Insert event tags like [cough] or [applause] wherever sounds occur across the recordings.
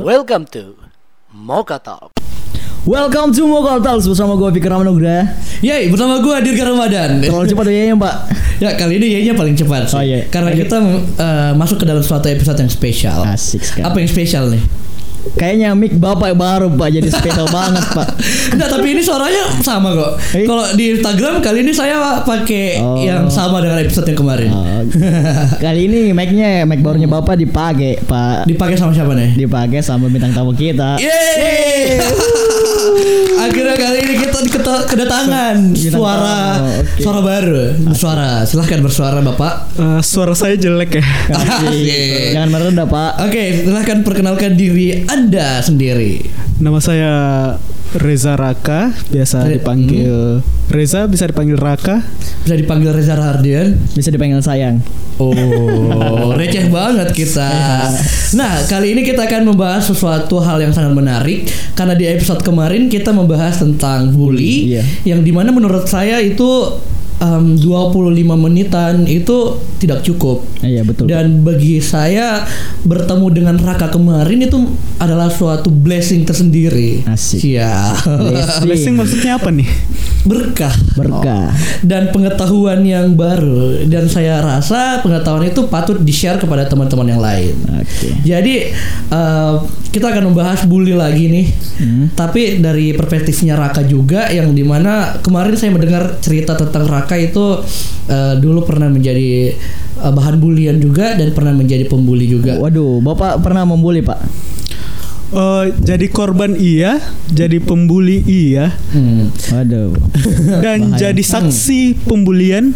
Welcome to Mocha Talk. Welcome to Mokal Talks bersama gue Fikir Ramanugra. Yay, bersama gue Dirga Ramadan. Terlalu cepat ya Pak. Ya kali ini yainya paling cepat sih. Oh, iya. Karena kita eh, masuk ke dalam suatu episode yang spesial. Asik sekali. Apa yang spesial nih? Kayaknya mic bapak baru Pak jadi spesial [laughs] banget Pak. Enggak, tapi ini suaranya sama kok. Eh? Kalau di Instagram kali ini saya pakai Oh. yang sama dengan episode yang kemarin. Oh, [laughs] kali ini mic-nya mic barunya bapak dipakai Pak. Dipakai sama siapa nih? Dipakai sama bintang tamu kita. Yeay! [laughs] Akhirnya kali ini kita kedatangan Bintang suara tamu, oke. suara baru. Suara, silahkan bersuara Bapak. Eh, suara saya jelek ya. Jangan merendah Pak. Oke, silahkan perkenalkan diri Anda sendiri. Nama saya Reza Raka, biasa Re- dipanggil Reza, bisa dipanggil Raka. Bisa dipanggil Reza Hardian. Bisa dipanggil sayang. Oh, [laughs] receh banget kita. Nah, kali ini kita akan membahas sesuatu hal yang sangat menarik karena di episode kemarin kita membahas tentang bully Iya. yang di mana menurut saya itu em, 25 menitan itu tidak cukup. Iya betul. Dan bagi saya bertemu dengan Raka kemarin itu adalah suatu blessing tersendiri. Asik. Iya. Blessing maksudnya apa nih? Berkah. Berkah. Dan pengetahuan yang baru dan saya rasa pengetahuan itu patut di-share kepada teman-teman yang lain. Oke. Jadi eh, kita akan membahas bully lagi nih, Hmm. tapi dari perspektifnya Raka juga yang di mana kemarin saya mendengar cerita tentang Raka itu eh, dulu pernah menjadi eh, bahan bulian juga dan pernah menjadi pembuli juga. Waduh, bapak pernah membuli Pak? Eh, jadi korban iya, jadi pembuli iya, Hmm. Waduh. dan Bahaya. jadi saksi pembulian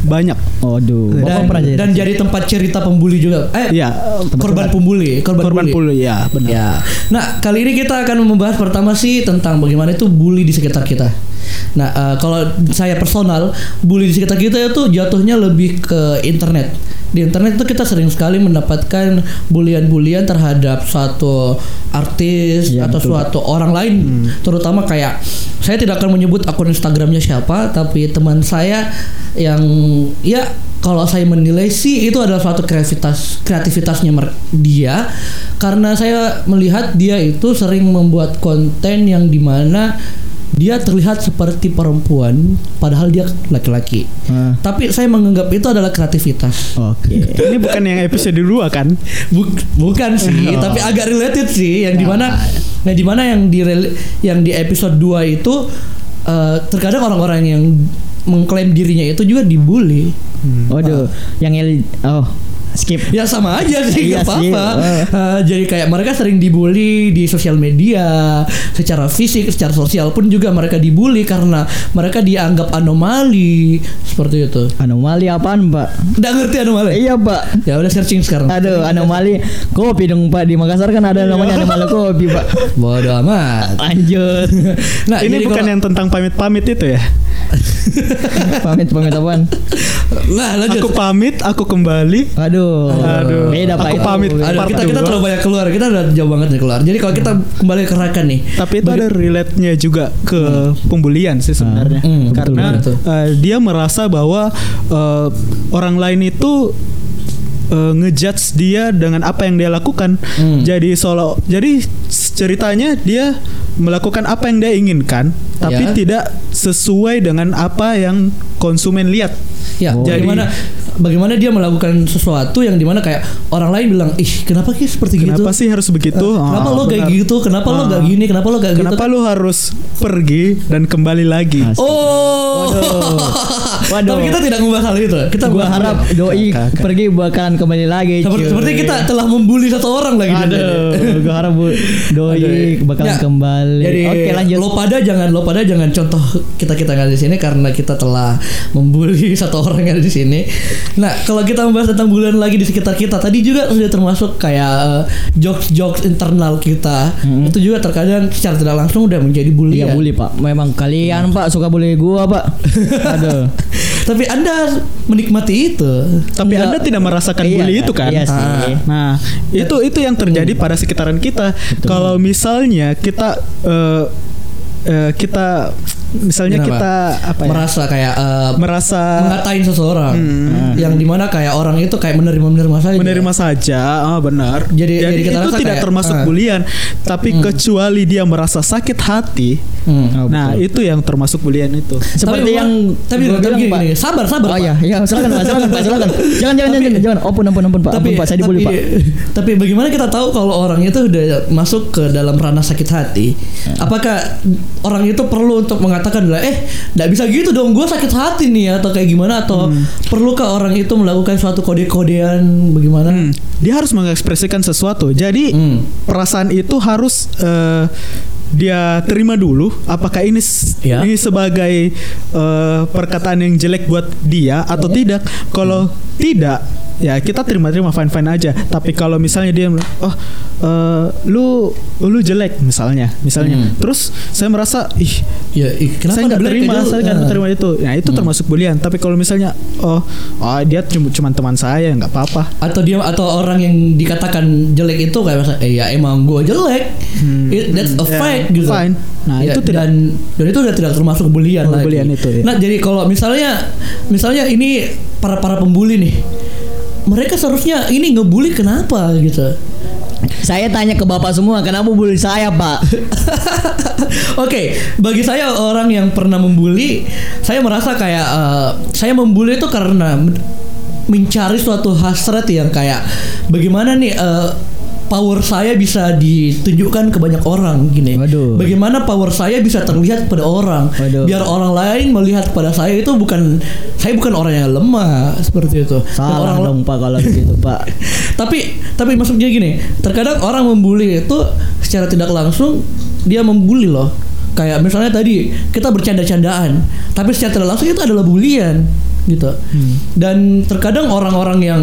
banyak. Waduh. Dan, pernah jadi. dan jadi tempat cerita pembuli juga. Eh, Iya, korban pembuli, korban, korban pembuli ya, benar. Ya. Nah, kali ini kita akan membahas pertama sih tentang bagaimana itu bully di sekitar kita. Nah, eh, kalau saya personal, bully di sekitar kita itu jatuhnya lebih ke internet. Di internet itu kita sering sekali mendapatkan bulian-bulian terhadap suatu artis Iya, atau betul, suatu orang lain, terutama kayak saya tidak akan menyebut akun Instagramnya siapa, tapi teman saya yang ya kalau saya menilai sih itu adalah suatu kreativitas kreativitasnya dia. Karena saya melihat dia itu sering membuat konten yang di mana dia terlihat seperti perempuan padahal dia laki-laki. Ah, Tapi saya menganggap itu adalah kreativitas. Oke. Ini bukan yang episode 2 kan? Buk- bukan sih, tapi agak related sih yang di mana yang di mana yang di yang di episode 2 itu eh, terkadang orang-orang yang mengklaim dirinya itu juga dibully. Waduh, yang el oh skip. Ya sama aja sih Iya nggak sih, apa-apa. Eh, jadi kayak mereka sering dibully di sosial media, secara fisik, secara sosial pun juga mereka dibully karena mereka dianggap anomali seperti itu. Anomali apaan Pak? Nggak ngerti anomali? Iya Pak. Ya udah searching sekarang. Aduh, anomali kopi dong Pak di Makassar kan ada namanya anomali kopi Pak. Bodoh amat. Lanjut. Nah, Ini bukan kalau- yang tentang pamit-pamit itu ya. pamit pamit apaan? Nah, lanjut. Aku pamit, aku kembali. Aduh. Aduh. Beda Pak Aku itu. pamit. Aduh, kita kita terlalu banyak keluar. Kita udah jauh banget nih keluar. Jadi kalau kita kembali ke Raka nih. Tapi itu ada relate-nya juga ke pembulian sih sebenarnya. Hmm, betul, Karena betul. eh, dia merasa bahwa eh, orang lain itu eh, ngejudge dia dengan apa yang dia lakukan. Hmm. Jadi solo jadi ceritanya dia melakukan apa yang dia inginkan, tapi Ya. tidak sesuai dengan apa yang konsumen lihat. Ya, Oh. jadi bagaimana bagaimana dia melakukan sesuatu yang di mana kayak orang lain bilang, ih kenapa sih seperti gitu? Kenapa sih harus begitu? Kenapa Ah, lo kayak benar. gitu? Kenapa lo Ah. gak gini? Kenapa lo gak Kenapa gitu? lu harus pergi dan kembali lagi? Oh, Waduh. tapi kita tidak membahas hal itu. Kita Gua harap bully. doi Kakak. pergi bakalan kembali lagi. seperti, cuy. seperti kita telah membuli satu orang lagi. Aduh, gua harap bu, doi bakalan Ya, kembali. Jadi Oke lanjut. lo pada jangan lo pada jangan contoh kita kita nggak di sini karena kita telah membuli [laughs] satu orang yang ada di sini. Nah kalau kita membahas tentang bulian lagi di sekitar kita tadi juga sudah termasuk kayak jokes jokes internal kita itu juga terkadang secara tidak langsung udah menjadi Iya bulian. bully pak. Memang kalian pak suka bully gua pak. [laughs] Aduh. Tapi anda menikmati itu. Tapi Enggak. Anda tidak merasakan Iya, bully itu kan? iya sih. Ah. Nah, itu itu yang terjadi pada sekitaran kita. Kalau misalnya kita eh, eh, kita misalnya Kenapa? kita apa ya? merasa kayak eh, merasa mengatain seseorang Hmm. yang di mana kayak orang itu kayak menerima menerima saja menerima saja, ah benar. Jadi- jadi kita itu rasa tidak kayak, termasuk ah. bulian, tapi kecuali dia merasa sakit hati, Hmm. Oh, nah betul. itu yang termasuk bulian itu. Seperti Tapi yang tapi, tapi bilang, gini, Pak. gini, sabar sabar Oh Pak. iya, iya silakan Pak, silakan Pak, silakan. Jangan jangan Tapi- jangan jangan. Ampun ampun ampun Pak. Ampun Pak, saya dibully tapi, Pak. [laughs] tapi bagaimana kita tahu kalau orang itu udah masuk ke dalam ranah sakit hati? Apakah orang itu perlu untuk mengatakan lah, eh, nggak bisa gitu dong, gue sakit hati nih atau kayak gimana? Atau perlukah orang itu melakukan suatu kode-kodean bagaimana? Hmm, dia harus mengekspresikan sesuatu. Jadi Hmm. perasaan itu harus eh, dia terima dulu. Apakah ini Ya. ini sebagai eh, perkataan yang jelek buat dia atau tidak? Kalau tidak, ya kita terima-terima fine-fine aja. Tapi kalau misalnya dia, oh eh, lu lu jelek misalnya, misalnya. Hmm. Terus saya merasa ih Ya, kenapa saya nggak terima, gitu? saya nggak Ah. terima itu. Nah itu termasuk bulian. Tapi kalau misalnya, oh, oh dia cuma teman saya, nggak apa-apa. atau dia atau orang yang dikatakan jelek itu kayak masa eh ya emang gue jelek It- that's a Ya, fact gitu fine. Nah, Ya, itu tidak- dan dan itu udah tidak termasuk bulian Oh, lagi bulian itu, ya. nah jadi kalau misalnya misalnya ini para para pembuli nih mereka seharusnya ini ngebully kenapa gitu Saya tanya ke Bapak semua, kenapa bully saya, Pak? [laughs] Oke, bagi saya orang yang pernah membuli, saya merasa kayak eh, saya membuli itu karena men- mencari suatu hasrat yang kayak bagaimana nih eh, power saya bisa ditunjukkan ke banyak orang gini. Waduh. Bagaimana power saya bisa terlihat kepada orang, Waduh. biar orang lain melihat kepada saya itu bukan saya bukan orang yang lemah seperti itu. Dan Salah orang dong Pak kalau gitu, Pak. [laughs] tapi tapi maksudnya gini terkadang orang membuli itu secara tidak langsung dia membuli loh kayak misalnya tadi kita bercanda-candaan tapi secara tidak langsung itu adalah bulian gitu dan terkadang orang-orang yang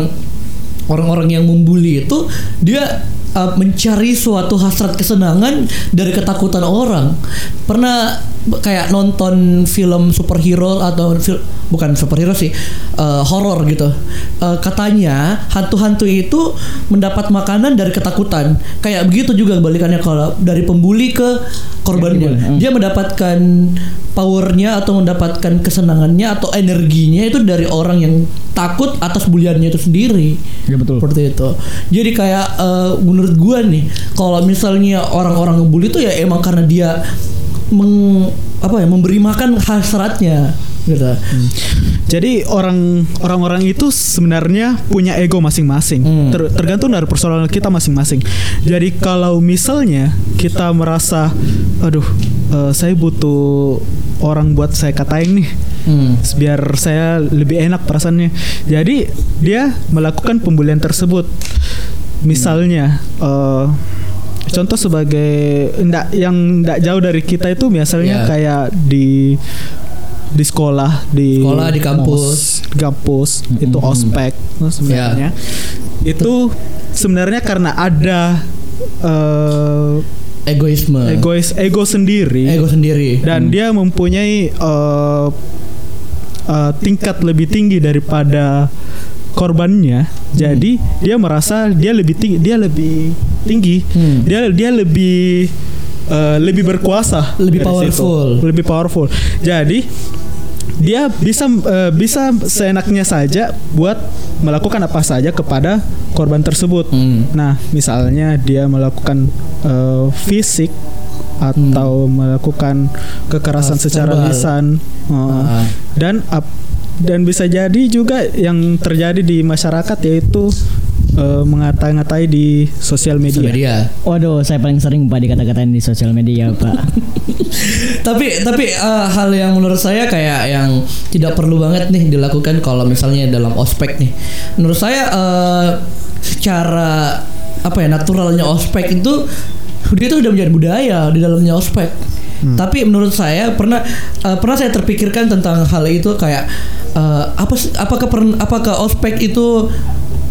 orang-orang yang membuli itu dia uh, mencari suatu hasrat kesenangan dari ketakutan orang. Pernah kayak nonton film superhero atau fil- bukan superhero sih uh, horor gitu Uh, katanya hantu-hantu itu mendapat makanan dari ketakutan kayak begitu juga balikannya kalau dari pembuli ke korbannya Hmm. dia mendapatkan powernya atau mendapatkan kesenangannya atau energinya itu dari orang yang takut atas buliannya itu sendiri Ya betul. seperti itu. Jadi kayak eh, menurut gua nih, kalau misalnya orang-orang ngebully itu ya emang karena dia meng apa ya memberi makan hasratnya gitu. Jadi orang orang-orang itu sebenarnya punya ego masing-masing. Hmm. Ter- tergantung dari persoalan kita masing-masing. Jadi kalau misalnya kita merasa, aduh, eh, saya butuh orang buat saya katain nih, Hmm. biar saya lebih enak perasaannya. Jadi dia melakukan pembulian tersebut. Misalnya, eh, contoh sebagai ndak yang ndak jauh dari kita itu Ya. misalnya kayak di di sekolah di Sekolah, di kampus. mos, kampus itu ospek Ya. sebenarnya itu sebenarnya karena ada eh, Egoisme. egois ego sendiri Ego sendiri. dan dia mempunyai eh, eh, tingkat lebih tinggi daripada korbannya jadi dia merasa dia lebih tinggi dia lebih tinggi Hmm. dia dia lebih eh, lebih berkuasa Lebih dari situ. powerful. lebih powerful jadi dia bisa eh, bisa seenaknya saja buat melakukan apa saja kepada korban tersebut Hmm. Nah, misalnya dia melakukan eh, fisik atau melakukan kekerasan Ah, secara verbal. lisan eh, Ah. dan ap- dan bisa jadi juga yang terjadi di masyarakat yaitu eh, mengata-ngatai di sosial media. Sosial media. Waduh, saya paling sering Pak dikata-katain di sosial media, Pak. [laughs] tapi tapi eh, hal yang menurut saya kayak yang tidak perlu banget nih dilakukan kalau misalnya dalam ospek nih. Menurut saya eh, secara apa ya naturalnya ospek itu dia itu sudah menjadi budaya di dalamnya ospek. Tapi menurut saya pernah eh, pernah saya terpikirkan tentang hal itu kayak eh, apa apakah pern- apakah ospek itu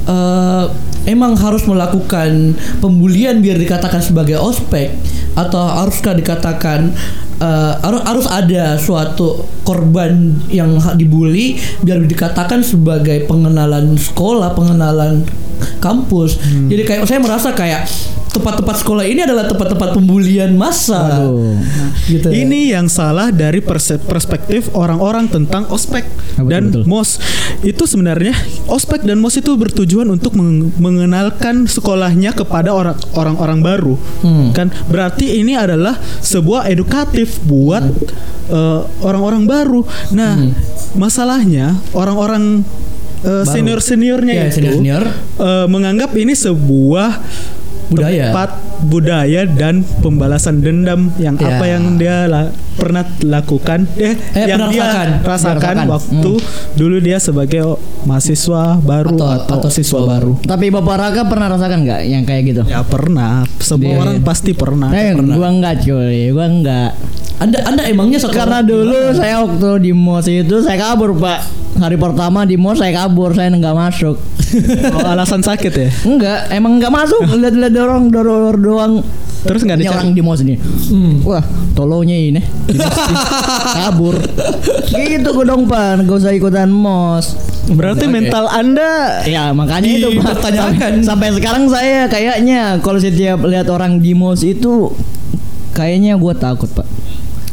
eh, emang harus melakukan pembulian biar dikatakan sebagai ospek atau haruskah dikatakan eh, harus harus ada suatu korban yang dibully biar dikatakan sebagai pengenalan sekolah, pengenalan kampus. Jadi kayak saya merasa kayak tempat-tempat sekolah ini adalah tempat-tempat pembulian massa. Aduh. Gitu. Ini yang salah dari perspektif orang-orang tentang ospek Ah, betul, dan betul. mos. Itu sebenarnya ospek dan mos itu bertujuan untuk meng- mengenalkan sekolahnya kepada orang orang-orang baru. Hmm. Kan berarti ini adalah sebuah edukatif buat eh, orang-orang baru. Nah, Hmm. masalahnya orang-orang eh, Baru. senior-seniornya Ya, itu senior-senior. eh, menganggap ini sebuah Budaya. tempat budaya dan pembalasan dendam yang Ya. apa yang dia la- pernah lakukan eh, Eh, yang pernah dia rasakan. rasakan waktu dulu dia sebagai mahasiswa baru Atau- atau, atau siswa baru. Tapi Bapak Raka pernah rasakan nggak yang kayak gitu? ya pernah semua Iya, orang pasti pernah Eh, gua enggak cuy, gua enggak. Anda Anda emangnya sekolah Karena dulu saya waktu di MOS itu saya kabur, Pak. Hari pertama di MOS saya kabur, saya enggak masuk. Oh, alasan sakit ya Enggak, emang enggak masuk. Lihat-lihat dorong dorong doang. terus nggak dicari orang di MOS nih. Hmm. Wah, tolonya ini. kabur. gitu gue dong, Pak. Gak usah ikutan MOS. berarti Oke. mental anda Ya makanya itu Pak. Dipertanyakan. Sampai sekarang saya kayaknya kalau setiap lihat orang di MOS itu kayaknya gue takut pak.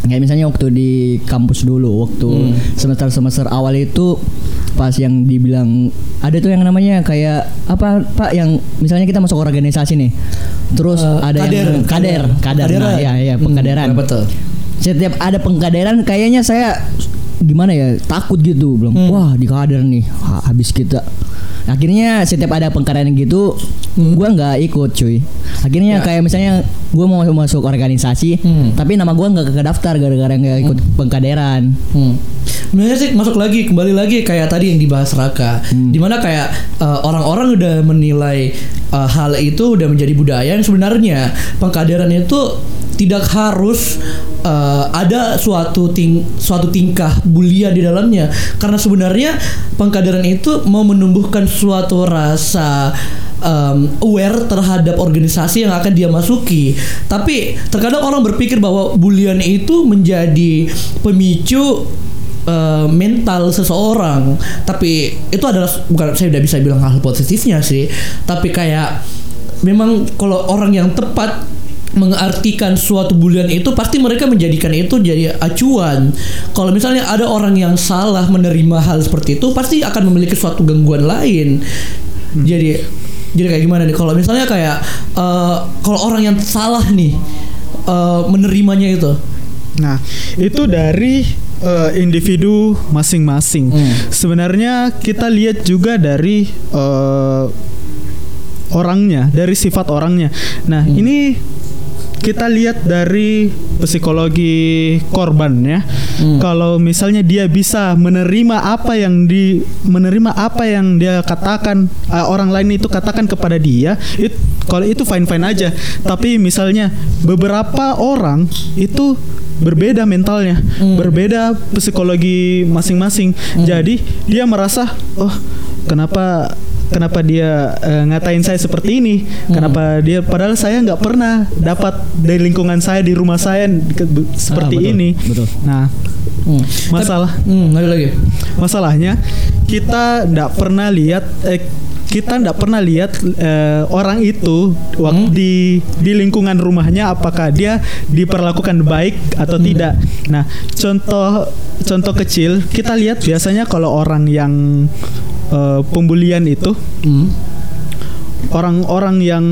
Kayak misalnya waktu di kampus dulu waktu Hmm. semester semester awal itu pas yang dibilang ada tuh yang namanya kayak apa pak yang misalnya kita masuk organisasi nih terus Eh, ada yang kader kader nah, ya ya pengkaderan Hmm, betul. setiap ada pengkaderan kayaknya saya gimana ya takut gitu belum Hmm. wah di kader nih ha- habis kita akhirnya setiap ada pengkaderan gitu Hmm. gua nggak ikut cuy akhirnya Ya. kayak misalnya gua mau masuk organisasi Hmm. tapi nama gua nggak kedaftar gara-gara nggak ikut pengkaderan Hmm. Sebenarnya sih masuk lagi kembali lagi kayak tadi yang dibahas Raka, Hmm. di mana kayak uh, orang-orang udah menilai uh, hal itu udah menjadi budaya yang sebenarnya pengkaderan itu tidak harus uh, ada suatu ting suatu tingkah bulia di dalamnya karena sebenarnya pengkaderan itu mau menumbuhkan suatu rasa um, aware terhadap organisasi yang akan dia masuki. Tapi terkadang orang berpikir bahwa bulian itu menjadi pemicu uh, mental seseorang. Tapi itu adalah bukan saya udah bisa bilang hal positifnya sih. Tapi kayak memang kalau orang yang tepat mengartikan suatu bulian itu pasti mereka menjadikan itu jadi acuan. Kalau misalnya ada orang yang salah menerima hal seperti itu pasti akan memiliki suatu gangguan lain. Jadi jadi kayak gimana nih? Kalau misalnya kayak eh, kalau orang yang salah nih eh, menerimanya itu. Nah, itu dari eh, individu masing-masing. Hmm. Sebenarnya kita lihat juga dari eh, orangnya, dari sifat orangnya. Nah, Hmm. ini kita lihat dari psikologi korban ya. Hmm. Kalau misalnya dia bisa menerima apa yang di menerima apa yang dia katakan eh, orang lain itu katakan kepada dia, it, kalau itu fine fine aja. Tapi misalnya beberapa orang itu berbeda mentalnya, Hmm. berbeda psikologi masing-masing. Jadi dia merasa, oh kenapa kenapa dia eh, ngatain saya seperti ini? Kenapa dia padahal saya nggak pernah dapat dari lingkungan saya di rumah saya ke- be- seperti betul, ini. betul. Nah, Hmm. masalah Hmm, ada lagi. masalahnya kita nggak pernah lihat eh, kita nggak pernah lihat eh, orang itu waktu Hmm. di di lingkungan rumahnya apakah dia diperlakukan baik atau Hmm. tidak. Nah, contoh contoh kecil kita lihat biasanya kalau orang yang eh, pembulian itu Hmm. orang-orang yang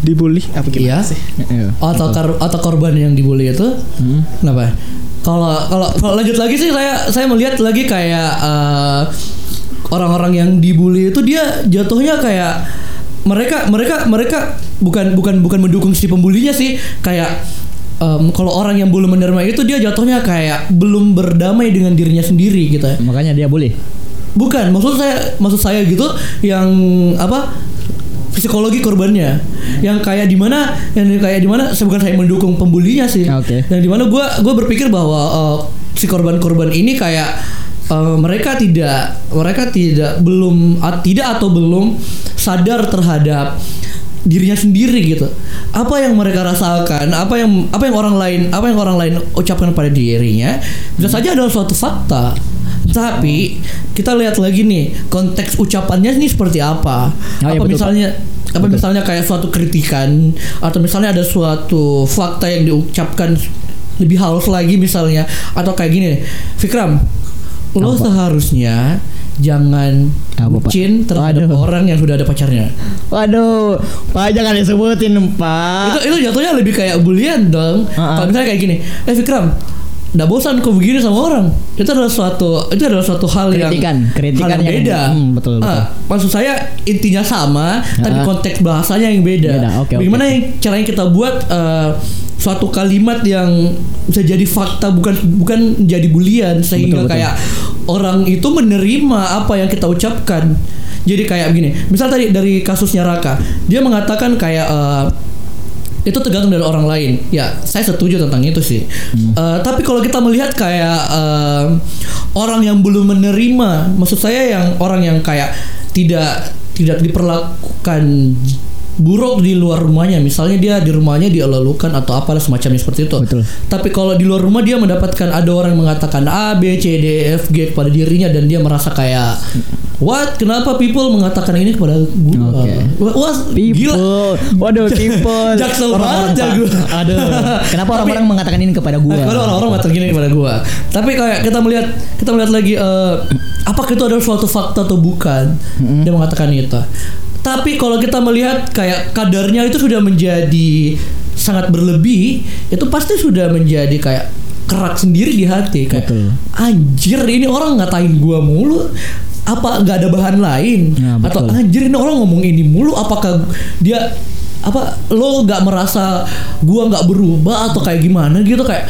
dibully apa gimana Iya. sih? Iya, atau kar- atau korban yang dibully itu Hmm. kenapa? Kalau kalau kalau lanjut lagi sih saya saya melihat lagi kayak eh, orang-orang yang dibully itu dia jatuhnya kayak mereka mereka mereka bukan bukan bukan mendukung si pembulinya sih kayak em, kalau orang yang belum menerima itu dia jatuhnya kayak belum berdamai dengan dirinya sendiri gitu ya. makanya dia boleh Bukan, maksud saya maksud saya gitu yang apa? psikologi korbannya yang kayak di mana yang kayak di mana bukan saya mendukung pembulinya sih Oke. yang di mana gue gue berpikir bahwa eh, si korban-korban ini kayak eh, mereka tidak mereka tidak belum a- tidak atau belum sadar terhadap dirinya sendiri gitu apa yang mereka rasakan apa yang apa yang orang lain apa yang orang lain ucapkan pada dirinya bisa saja adalah suatu fakta tapi kita lihat lagi nih konteks ucapannya ini seperti apa Oh, apa betul, misalnya apa misalnya kayak suatu kritikan atau misalnya ada suatu fakta yang diucapkan lebih halus lagi misalnya atau kayak gini Fikram lo Apa? seharusnya jangan Apa, Pak? bucin terhadap Waduh. orang yang sudah ada pacarnya Waduh, Pak jangan disebutin Pak. itu itu jatuhnya lebih kayak bulian dong Ah, ah. kalau misalnya kayak gini eh Fikram Nggak bosan kok begini sama orang Itu adalah suatu Itu adalah suatu hal yang Kritikan, hal kritikan yang yang- beda hmm, betul, betul. Ah, Maksud saya intinya sama Tapi Ah. konteks bahasanya yang beda, Beda, oke, Bagaimana oke. yang caranya kita buat eh, Suatu kalimat yang Bisa jadi fakta Bukan bukan menjadi bulian Sehingga Betul, betul. kayak Orang itu menerima Apa yang kita ucapkan Jadi kayak begini Misal tadi dari kasusnya Raka Dia mengatakan kayak eh, itu tergantung dari orang lain. Ya, saya setuju tentang itu sih. Eh, tapi kalau kita melihat kayak eh, orang yang belum menerima, maksud saya yang orang yang kayak tidak tidak diperlakukan buruk di luar rumahnya, misalnya dia di rumahnya dielalukan atau apalah semacamnya seperti itu. Betul. Tapi kalau di luar rumah dia mendapatkan ada orang yang mengatakan A, B, C, D, E, F, G kepada dirinya dan dia merasa kayak What? Kenapa people mengatakan ini kepada gue? Oke. Wah, wah, gila. People, waduh people. [laughs] Jaksel banget ya Pak. gua. Aduh, kenapa [laughs] orang-orang mengatakan ini kepada gua? Nah, kalau orang-orang mengatakan gini kepada gua. Tapi kayak kita melihat kita melihat lagi eh, apakah itu adalah suatu fakta atau bukan? Dia mengatakan itu. Tapi kalau kita melihat kayak kadarnya itu sudah menjadi sangat berlebih, itu pasti sudah menjadi kayak kerak sendiri di hati kayak Betul. anjir ini orang ngatain gua mulu apa nggak ada bahan lain Nah, atau anjir ini orang ngomong ini mulu apakah dia apa lo nggak merasa gua nggak berubah atau kayak gimana gitu kayak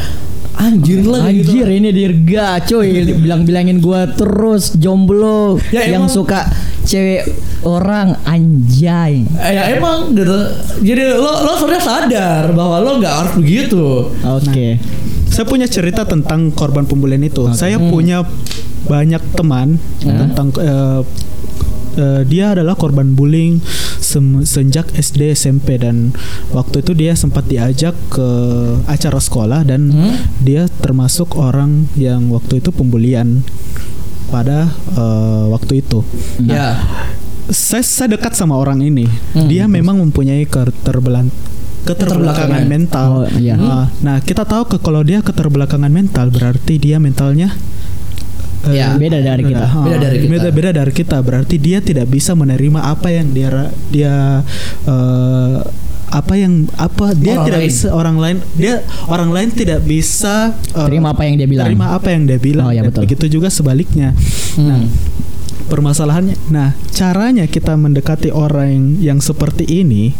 anjir lah gitu Anjir ini dirga cuy bilang-bilangin gua terus jomblo Ya, yang emang. suka cewek orang anjay. Eh, ya emang gitu jadi lo lo sebenarnya sadar bahwa lo nggak harus begitu Oke. Saya punya cerita tentang korban pembulian itu. Saya punya banyak teman tentang eh, eh, dia adalah korban bullying sem- sejak SD SMP dan waktu itu dia sempat diajak ke acara sekolah dan Hmm? dia termasuk orang yang waktu itu pembulian pada eh, waktu itu. ya Saya, saya dekat sama orang ini. Hmm. Dia memang mempunyai keterbelan Keterbelakangan. keterbelakangan mental. Oh, iya. Ah, nah, kita tahu ke kalau dia keterbelakangan mental berarti dia mentalnya eh, Ya, beda dari kita. ah, Beda dari kita. Beda, beda dari kita. Berarti dia tidak bisa menerima apa yang dia dia eh, apa yang apa dia Orang tidak lain. bisa orang lain dia orang lain tidak bisa eh, Terima apa yang dia bilang. terima apa yang dia bilang. Oh, ya, betul. Begitu juga sebaliknya. Hmm. Permasalahannya, nah caranya kita mendekati orang yang, yang seperti ini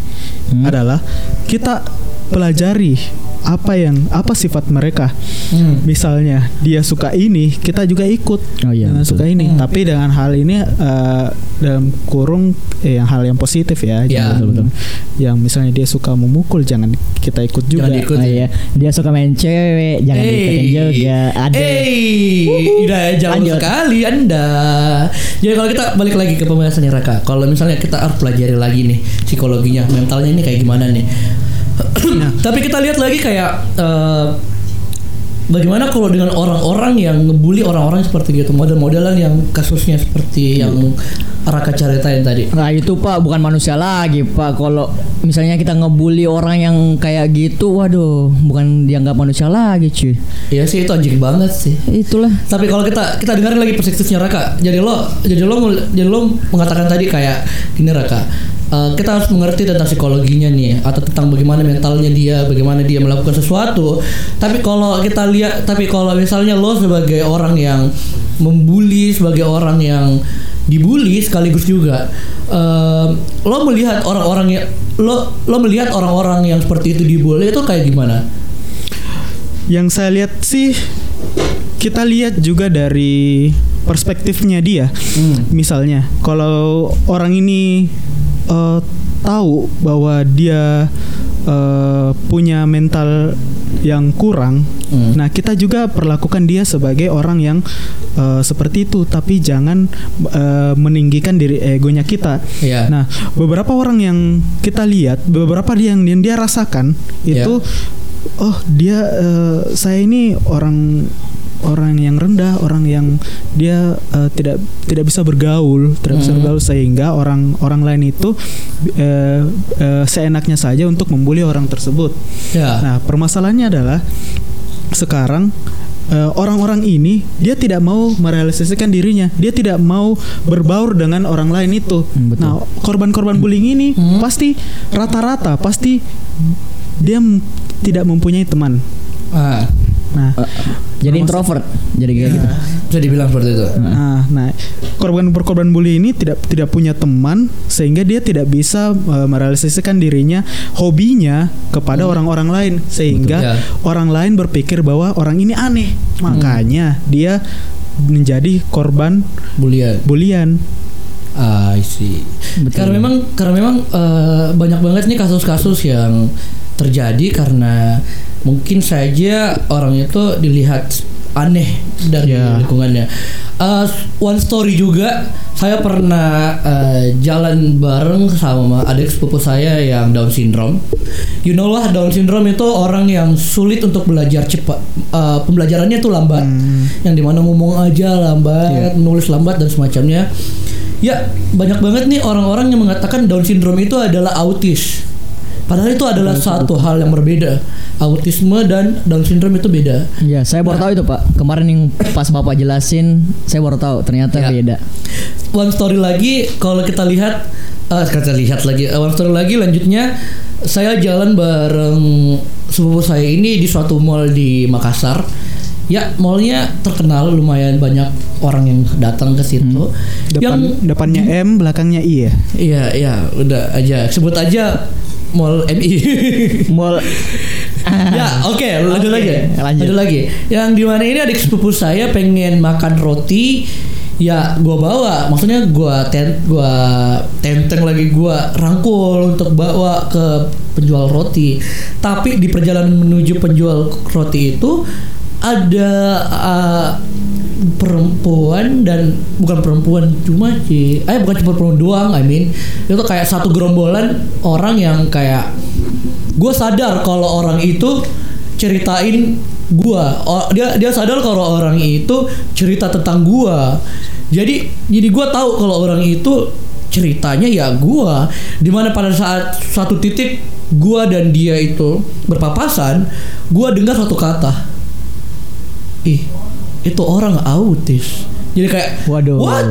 Hmm. adalah kita pelajari apa yang apa sifat mereka. Hmm. Misalnya dia suka ini, kita juga ikut Oh iya, dengan betul. suka ini. Hmm. Tapi dengan hal ini eh, dalam kurung eh, yang hal yang positif ya. Ya. Jangan- Betul, betul. Yang misalnya dia suka memukul, jangan kita ikut juga. Jangan ikut. Oh iya, dia suka main cewek, jangan diikutin juga. Ada. Eh, udah jauh sekali Anda. Jadi kalau kita balik lagi ke pembahasannya Raka, kalau misalnya kita harus pelajari lagi nih psikologinya, mentalnya ini kayak gimana nih. Tapi kita lihat lagi kayak eh, bagaimana kalau dengan orang-orang yang ngebully orang-orang seperti gitu, model-modelan yang kasusnya seperti yang Raka ceritain tadi. Nah itu pak bukan manusia lagi pak Kalau misalnya kita ngebully orang yang kayak gitu Waduh bukan dianggap manusia lagi cuy Iya sih itu anjing banget sih. Itulah Tapi kalau kita kita dengerin lagi perspektifnya Raka, jadi lo jadi lo jadi lo mengatakan tadi kayak gini Raka. Eh, kita harus mengerti tentang psikologinya nih atau tentang bagaimana mentalnya dia, bagaimana dia melakukan sesuatu. Tapi kalau kita lihat, tapi kalau misalnya lo sebagai orang yang membuli, sebagai orang yang dibully sekaligus juga, eh, lo melihat orang-orang yang lo lo melihat orang-orang yang seperti itu dibully itu kayak gimana? Yang saya lihat sih kita lihat juga dari perspektifnya dia. Hmm. Misalnya, kalau orang ini eh, tahu bahwa dia eh, punya mental yang kurang, Hmm. nah kita juga perlakukan dia sebagai orang yang eh, seperti itu, tapi jangan eh, meninggikan diri egonya kita. Iya. Nah, beberapa orang yang kita lihat, beberapa yang, yang dia rasakan itu, oh dia, eh, saya ini orang orang yang rendah, orang yang dia eh, tidak tidak bisa bergaul, tidak bisa Hmm. bergaul sehingga orang orang lain itu eh, eh, seenaknya saja untuk membuli orang tersebut. Ya. Nah, permasalahannya adalah sekarang orang-orang ini dia tidak mau merealisasikan dirinya, dia tidak mau berbaur dengan orang lain itu. Hmm, betul. Nah, korban-korban bullying ini Hmm. pasti rata-rata pasti dia tidak mempunyai teman. Ah, Nah, Eh, jadi introvert. Jadi kayak gitu. bisa dibilang seperti itu. nah, nah, korban-korban bully ini tidak tidak punya teman sehingga dia tidak bisa eh, merealisasikan dirinya, hobinya kepada orang-orang lain sehingga Betul, ya. orang lain berpikir bahwa orang ini aneh. Makanya dia menjadi korban Bulian. bulian. Ah, I see. Betul. Karena memang karena memang eh, banyak banget nih kasus-kasus yang terjadi karena mungkin saja orang itu dilihat aneh dari Ya. lingkungannya. Eh, one story juga saya pernah eh, jalan bareng sama adik sepupu saya yang Down syndrome. You know lah Down syndrome itu orang yang sulit untuk belajar cepat. Eh, pembelajarannya tuh lambat. Yang di mana ngomong aja lambat, nulis lambat dan semacamnya. Ya banyak banget nih orang-orang yang mengatakan Down syndrome itu adalah autis. Padahal itu adalah satu hal yang berbeda. Autisme dan Down syndrome itu beda. Iya, saya baru tahu itu Pak. Kemarin yang pas Bapak jelasin, saya baru tahu ternyata Ya. beda. One story lagi kalau kita lihat eh kita lihat lagi eh, one story lagi lanjutnya saya jalan bareng sepupu saya ini di suatu mall di Makassar. Ya, mallnya terkenal lumayan banyak orang yang datang ke situ. Depan depannya M, belakangnya I ya. Iya, iya, udah aja. Sebut aja Mall MI. [laughs] Mall [laughs] ya, oke, lanjut Oke, lagi. lanjut. Lanjut lagi. Yang di mana ini adik sepupu saya pengen makan roti, ya gua bawa. Maksudnya gua ten, gua tenteng lagi gua rangkul untuk bawa ke penjual roti. Tapi di perjalanan menuju penjual roti itu ada uh, perempuan dan bukan perempuan cuma sih eh bukan cuma perempuan doang I mean. Itu kayak satu gerombolan orang yang kayak gue sadar kalau orang itu ceritain oh, dia dia sadar kalau orang itu cerita tentang gua. Jadi jadi gua tahu kalau orang itu ceritanya ya gua. Di mana pada saat satu titik gua dan dia itu berpapasan gua dengar satu kata. Ih itu orang autis jadi kayak Waduh. what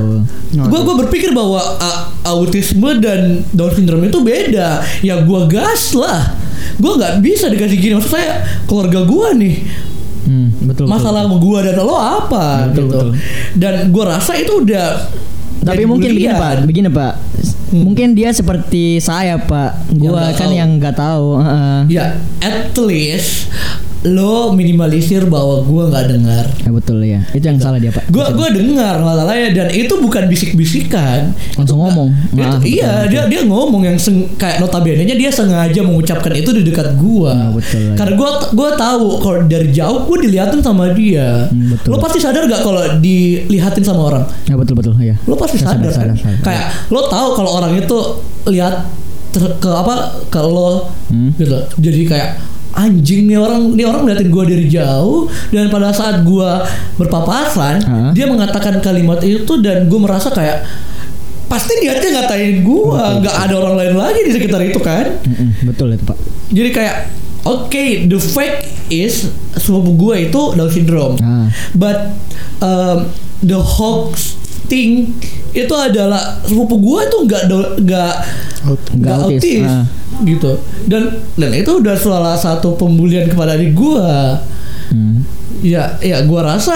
gue gue berpikir bahwa a- autisme dan Down syndrome itu beda ya gue gas lah gue nggak bisa dikasih gini maksud saya keluarga gue nih Hmm, betul. masalah sama gue dan lo apa Betul, gitu betul. dan gue rasa itu udah Tapi mungkin begini. Pak, begini Pak. Mungkin dia seperti saya Pak. Gua nggak kan tahu. yang nggak tahu. heeh. ya at least lo minimalisir bahwa gue nggak dengar Ya betul ya. Itu yang salah dia Pak. gue gue dengar masalahnya dan itu bukan bisik-bisikan Langsung ngomong. Dia Nah, iya betul, dia dia ngomong yang seng, kayak notabene nya dia sengaja mengucapkan itu di dekat gua Nah, betul, karena gua gua tahu kalau dari jauh gua diliatin sama dia Hmm, betul. lo pasti sadar gak kalau dilihatin sama orang Ya betul betul ya. lo pasti Saya sadar, sadar, kan sadar, sadar. kayak lo tahu kalau orang itu lihat ter- ke apa lo Hmm. gitu jadi kayak anjing nih orang nih orang ngeliatin gua dari jauh dan pada saat gua berpapasan Hah? dia mengatakan kalimat itu dan gua merasa kayak pasti niatnya ngatain gua nggak ada orang lain lagi di sekitar itu kan Mm-mm, betul itu Pak. jadi kayak oke the fact is sepupu gue itu Down syndrome Ah. but um, the hoax thing itu adalah sepupu gue itu nggak nggak Nggak autis, autis, ah. gitu dan dan itu udah salah satu pembulian kepada adik gue Hmm. ya ya gue rasa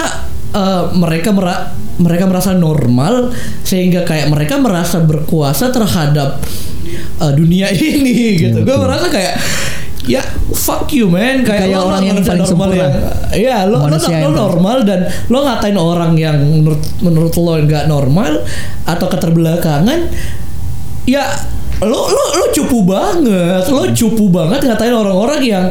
eh, mereka mera mereka merasa normal sehingga kayak mereka merasa berkuasa terhadap eh, dunia [laughs] ini gitu gue merasa kayak ya fuck you man. Kayak, Kayak lo orang yang paling normal sempurna. yang ya lo, lo, Manusia lo yang- normal dan lo ngatain orang yang menurut menurut lo nggak normal atau keterbelakangan ya lo lo lo cupu banget. Lo cupu banget ngatain orang-orang yang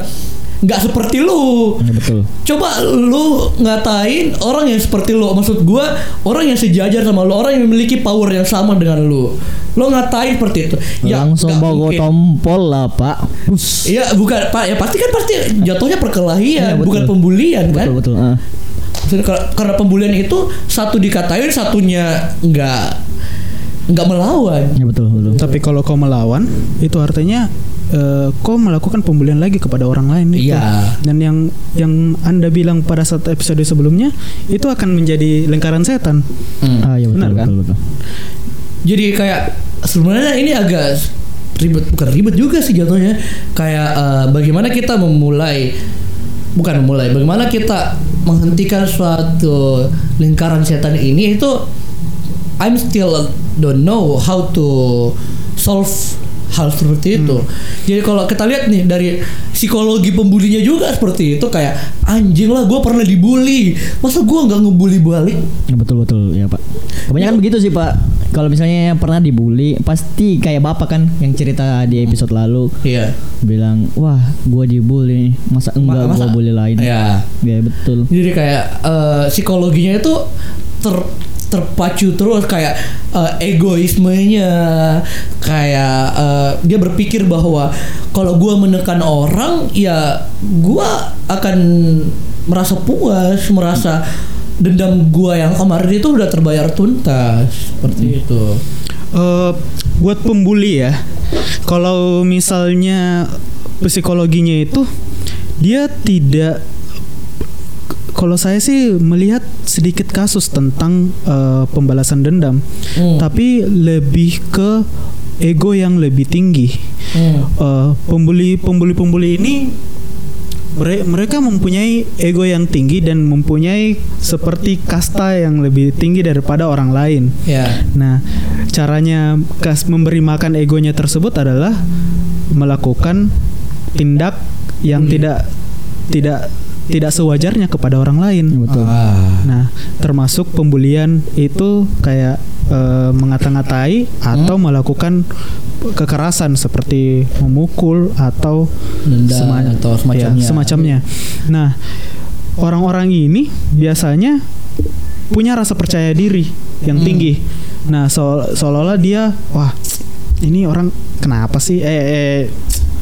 nggak seperti lu Ya, betul. Coba lu ngatain orang yang seperti lu Maksud gua Orang yang sejajar sama lu Orang yang memiliki power yang sama dengan lu Lo ngatain seperti itu Langsung Ya, nggak bawa tompol lah Pak. Iya bukan Pak Ya pasti kan pasti Jatuhnya perkelahian Iya, betul. Bukan pembulian kan Betul betul. Maksudnya kar- karena pembulian itu satu dikatain satunya nggak nggak melawan. Ya betul betul. Tapi kalau kau melawan, itu artinya eh, kau melakukan pembulian lagi kepada orang lain. itu. Iya. Dan yang yang anda bilang pada saat episode sebelumnya itu akan menjadi lingkaran setan. Hmm. Ah ya betul Benar kan? betul betul. Jadi kayak sebenarnya ini agak ribet bukan ribet juga sih jatuhnya. Kayak eh, bagaimana kita memulai bukan memulai, bagaimana kita menghentikan suatu lingkaran setan ini itu I'm still don't know how to solve hal seperti itu. Jadi kalau kita lihat nih dari psikologi pembulinya juga seperti itu kayak anjing lah gue pernah dibully, masa gue nggak ngebully balik? Ya, betul betul ya pak. Kebanyakan begitu sih pak. Kalau misalnya yang pernah dibully, pasti kayak bapak kan yang cerita di episode lalu Iya. bilang, wah gua dibully, masa enggak Masa- gua bully lain. Ya. Ya betul. Jadi kayak eh, psikologinya itu ter terpacu terus kayak eh, egoismenya. Kayak eh, dia berpikir bahwa kalau gua menekan orang ya gua akan merasa puas, merasa dendam gua yang kemarin itu udah terbayar tuntas seperti itu. Eh, buat pembuli ya, kalau misalnya psikologinya itu dia tidak kalau saya sih melihat sedikit kasus tentang eh, pembalasan dendam, Hmm. tapi lebih ke ego yang lebih tinggi. Hmm. Eh, pembuli pembuli pembuli ini mere- mereka mempunyai ego yang tinggi dan mempunyai seperti kasta yang lebih tinggi daripada orang lain. Ya. Nah, caranya kas memberi makan egonya tersebut adalah melakukan tindak yang tidak tidak tidak sewajarnya kepada orang lain. Betul. Ah. Nah, termasuk pembulian itu kayak eh, mengata-ngatai atau melakukan kekerasan seperti memukul atau Denda sema- atau semacamnya. ya, semacamnya. Nah, orang-orang ini biasanya punya rasa percaya diri yang Hmm. tinggi. Nah, so- seolah-olah dia, wah, ini orang kenapa sih? Eh, eh,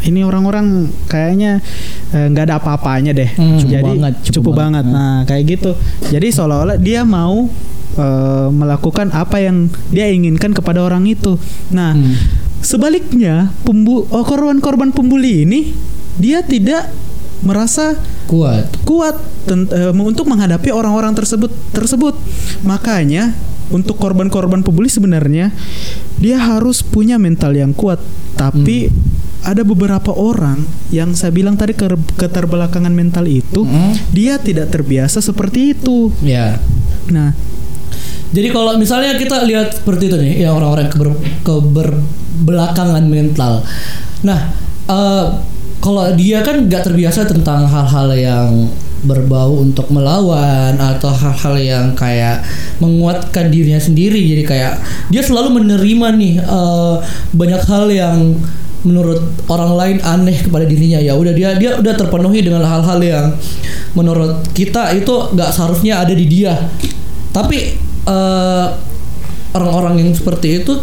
ini orang-orang kayaknya eh, nggak ada apa-apanya deh. Hmm. Cupu Jadi banget, cupu cupu, banget. banget. Nah, kayak gitu. Jadi seolah-olah dia mau eh, melakukan apa yang dia inginkan kepada orang itu. Nah, Hmm. sebaliknya pembu oh, korban-korban pembuli ini dia tidak merasa Kuat. kuat eh, untuk menghadapi orang-orang tersebut tersebut. Makanya untuk korban-korban pembuli sebenarnya dia harus punya mental yang kuat. Tapi ada beberapa orang yang saya bilang tadi ke keterbelakangan mental itu Hmm. dia tidak terbiasa seperti itu. Ya. Nah, Jadi kalau misalnya kita lihat seperti itu nih, ya orang-orang keber, keberbelakangan mental. Nah, eh, kalau dia kan nggak terbiasa tentang hal-hal yang berbau untuk melawan atau hal-hal yang kayak menguatkan dirinya sendiri. Jadi kayak dia selalu menerima nih eh, banyak hal yang menurut orang lain aneh kepada dirinya. Ya udah dia dia udah terpenuhi dengan hal-hal yang menurut kita itu nggak seharusnya ada di dia. Tapi eh, orang-orang yang seperti itu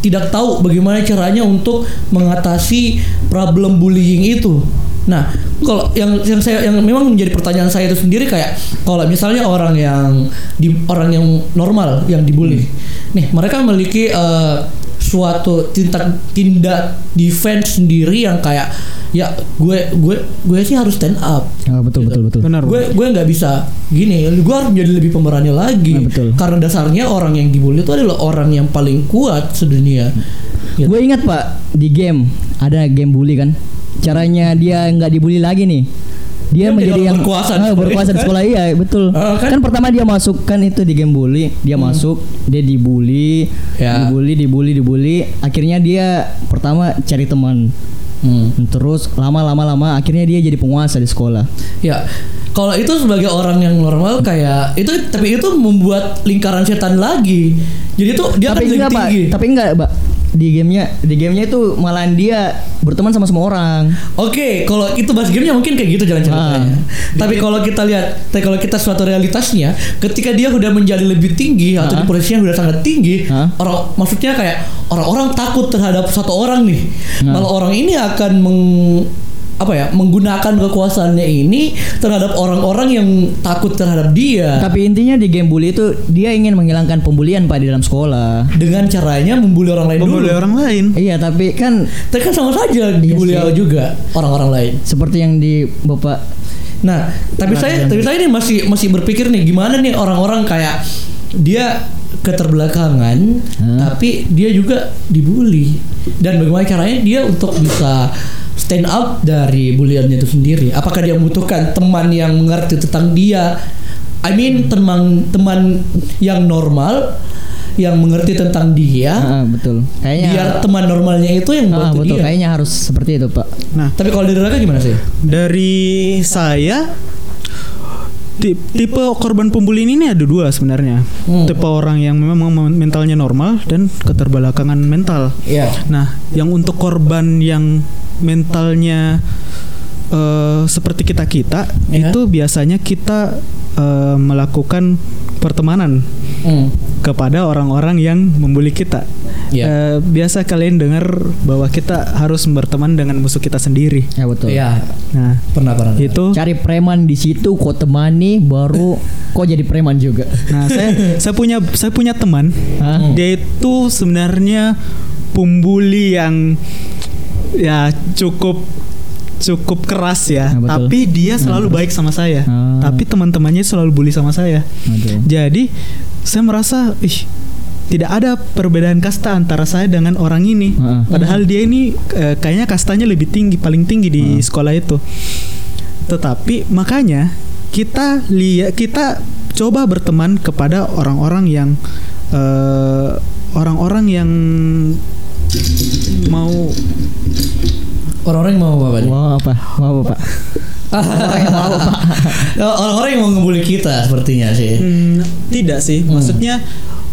tidak tahu bagaimana caranya untuk mengatasi problem bullying itu. Nah, kalau yang yang saya yang memang menjadi pertanyaan saya itu sendiri kayak kalau misalnya orang yang di orang yang normal yang dibully, nih mereka memiliki eh, suatu tindak tindak defense sendiri yang kayak ya gue gue gue sih harus stand up Ya, betul betul betul. benar. gue gue nggak bisa gini gue harus menjadi lebih pemberani lagi Nah, betul. karena dasarnya orang yang dibully itu adalah orang yang paling kuat sedunia Gitu. Gue ingat pak di game ada game bully kan. Caranya dia nggak dibully lagi nih. Dia Dia menjadi yang berkuasa di Ah, sekolah. berkuasa di sekolah iya betul. Ah, kan? kan? pertama dia masuk kan itu di game bully, dia masuk, dia dibully, Ya. dibully, dibully, dibully. Akhirnya dia pertama cari teman. Hmm. Terus lama-lama lama akhirnya dia jadi penguasa di sekolah. ya kalau itu sebagai orang yang normal kayak itu tapi itu membuat lingkaran setan lagi jadi tuh dia tapi akan enggak pak, tinggi tapi enggak pak. Di gamenya, di gamenya itu malahan dia berteman sama semua orang. Oke, kalau itu bahas gamenya mungkin kayak gitu jalan ceritanya. Ah. Tapi kalau kita lihat, tapi kalau kita suatu realitasnya, ketika dia udah menjadi lebih tinggi atau di Ah. posisinya udah sangat tinggi, Ah. orang maksudnya kayak orang-orang takut terhadap satu orang nih. Nah. Malah orang ini akan meng apa ya menggunakan kekuasaannya ini terhadap orang-orang yang takut terhadap dia Tapi intinya di game bully itu dia ingin menghilangkan pembulian Pak di dalam sekolah. dengan caranya membuli orang lain Pembuli dulu. orang lain. Iya, tapi kan Tapi kan sama saja dibully sih. juga orang-orang lain. seperti yang di Bapak Nah, tapi saya tapi saya ini masih masih berpikir nih gimana nih orang-orang kayak dia keterbelakangan Hah? tapi dia juga dibully dan bagaimana caranya dia untuk bisa stand up dari buliannya itu sendiri apakah dia membutuhkan teman yang mengerti tentang dia I mean teman teman yang normal yang mengerti tentang dia Ah, betul. Kayaknya biar teman normalnya itu yang Ah, membantu betul. dia Kayaknya harus seperti itu, Pak. Nah, tapi kalau dari Raka gimana sih dari saya ti- tipe korban pembuli ini ada dua sebenarnya. Hmm. Tipe orang yang memang mentalnya normal dan keterbelakangan mental. Iya Nah, yang untuk korban yang mentalnya eh, seperti kita kita Ya. itu biasanya kita eh, melakukan pertemanan Hmm. kepada orang-orang yang membuli kita. Iya. Eh, biasa kalian dengar bahwa kita harus berteman dengan musuh kita sendiri. Ya betul. Iya, Nah, pernah pernah. itu Cari preman di situ, kok temani, baru [laughs] kok jadi preman juga. Nah, saya [laughs] saya punya saya punya teman. Hah? Dia itu sebenarnya pembuli yang ya cukup cukup keras ya. Nah, betul. Tapi dia selalu baik sama saya. Ah. Tapi teman-temannya selalu bully sama saya. Betul. Jadi saya merasa ih tidak ada perbedaan kasta antara saya dengan orang ini. Heeh. Padahal dia ini eh, kayaknya kastanya lebih tinggi, paling tinggi di Heeh. sekolah itu. Tetapi makanya kita lihat kita coba berteman kepada orang-orang yang eh, orang-orang yang mau Orang-orang yang mau apa nih? Mau apa? Mau apa, Pak? [laughs] Orang-orang yang mau ngebully kita sepertinya sih. Hmm, tidak sih, maksudnya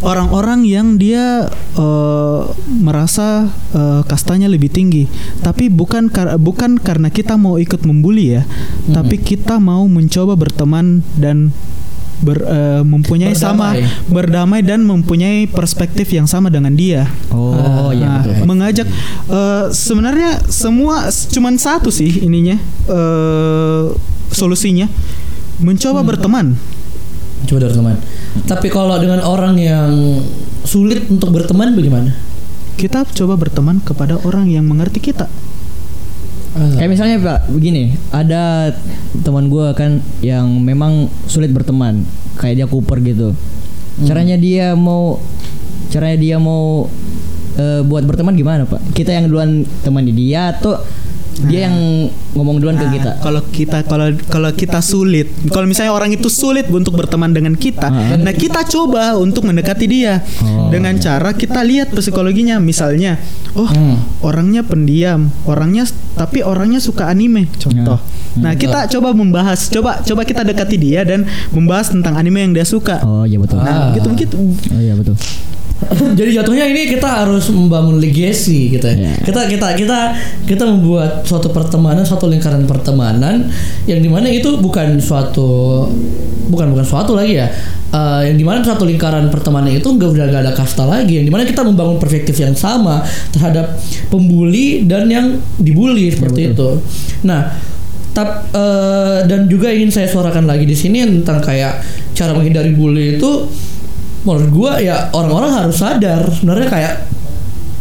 orang-orang yang dia eh, merasa eh, kastanya lebih tinggi, tapi bukan kar- bukan karena kita mau ikut membuli ya, tapi kita mau mencoba berteman dan ber, eh, mempunyai sama Berdamai. berdamai dan mempunyai perspektif yang sama dengan dia. Oh, iya Nah, betul. Pak. mengajak eh, sebenarnya semua cuman satu sih ininya eh, solusinya mencoba berteman. Coba dari teman. Tapi kalau dengan orang yang sulit untuk berteman bagaimana? kita coba berteman kepada orang yang mengerti kita. Kayak misalnya Pak, begini, ada teman gua kan yang memang sulit berteman, kayak dia Cooper gitu. Caranya dia mau caranya dia mau eh, buat berteman gimana, Pak? Kita yang duluan temani dia atau dia yang ngomong duluan ke Nah, kita? Kalau kita kalau kalau kita sulit, kalau misalnya orang itu sulit untuk berteman dengan kita, Ah. nah kita coba untuk mendekati dia Oh, dengan cara kita lihat psikologinya. Misalnya, oh Hmm. orangnya pendiam, orangnya tapi orangnya suka anime, contoh. Ya. Nah kita coba membahas, coba coba kita dekati dia dan membahas tentang anime yang dia suka. Oh, iya betul. Ah. Nah gitu begitu. Oh iya betul. Jadi jatuhnya ini kita harus membangun legacy gitu ya. Iya. Kita kita kita kita membuat suatu pertemanan, suatu lingkaran pertemanan yang di mana itu bukan suatu bukan bukan suatu lagi ya. Eh, yang di mana suatu lingkaran pertemanan itu nggak udah gak ada kasta lagi. Yang di mana kita membangun perspektif yang sama terhadap pembuli dan yang dibully seperti itu. Nah, tap, eh, dan juga ingin saya suarakan lagi di sini tentang kayak cara menghindari bully itu menurut gua ya orang-orang harus sadar. Sebenarnya kayak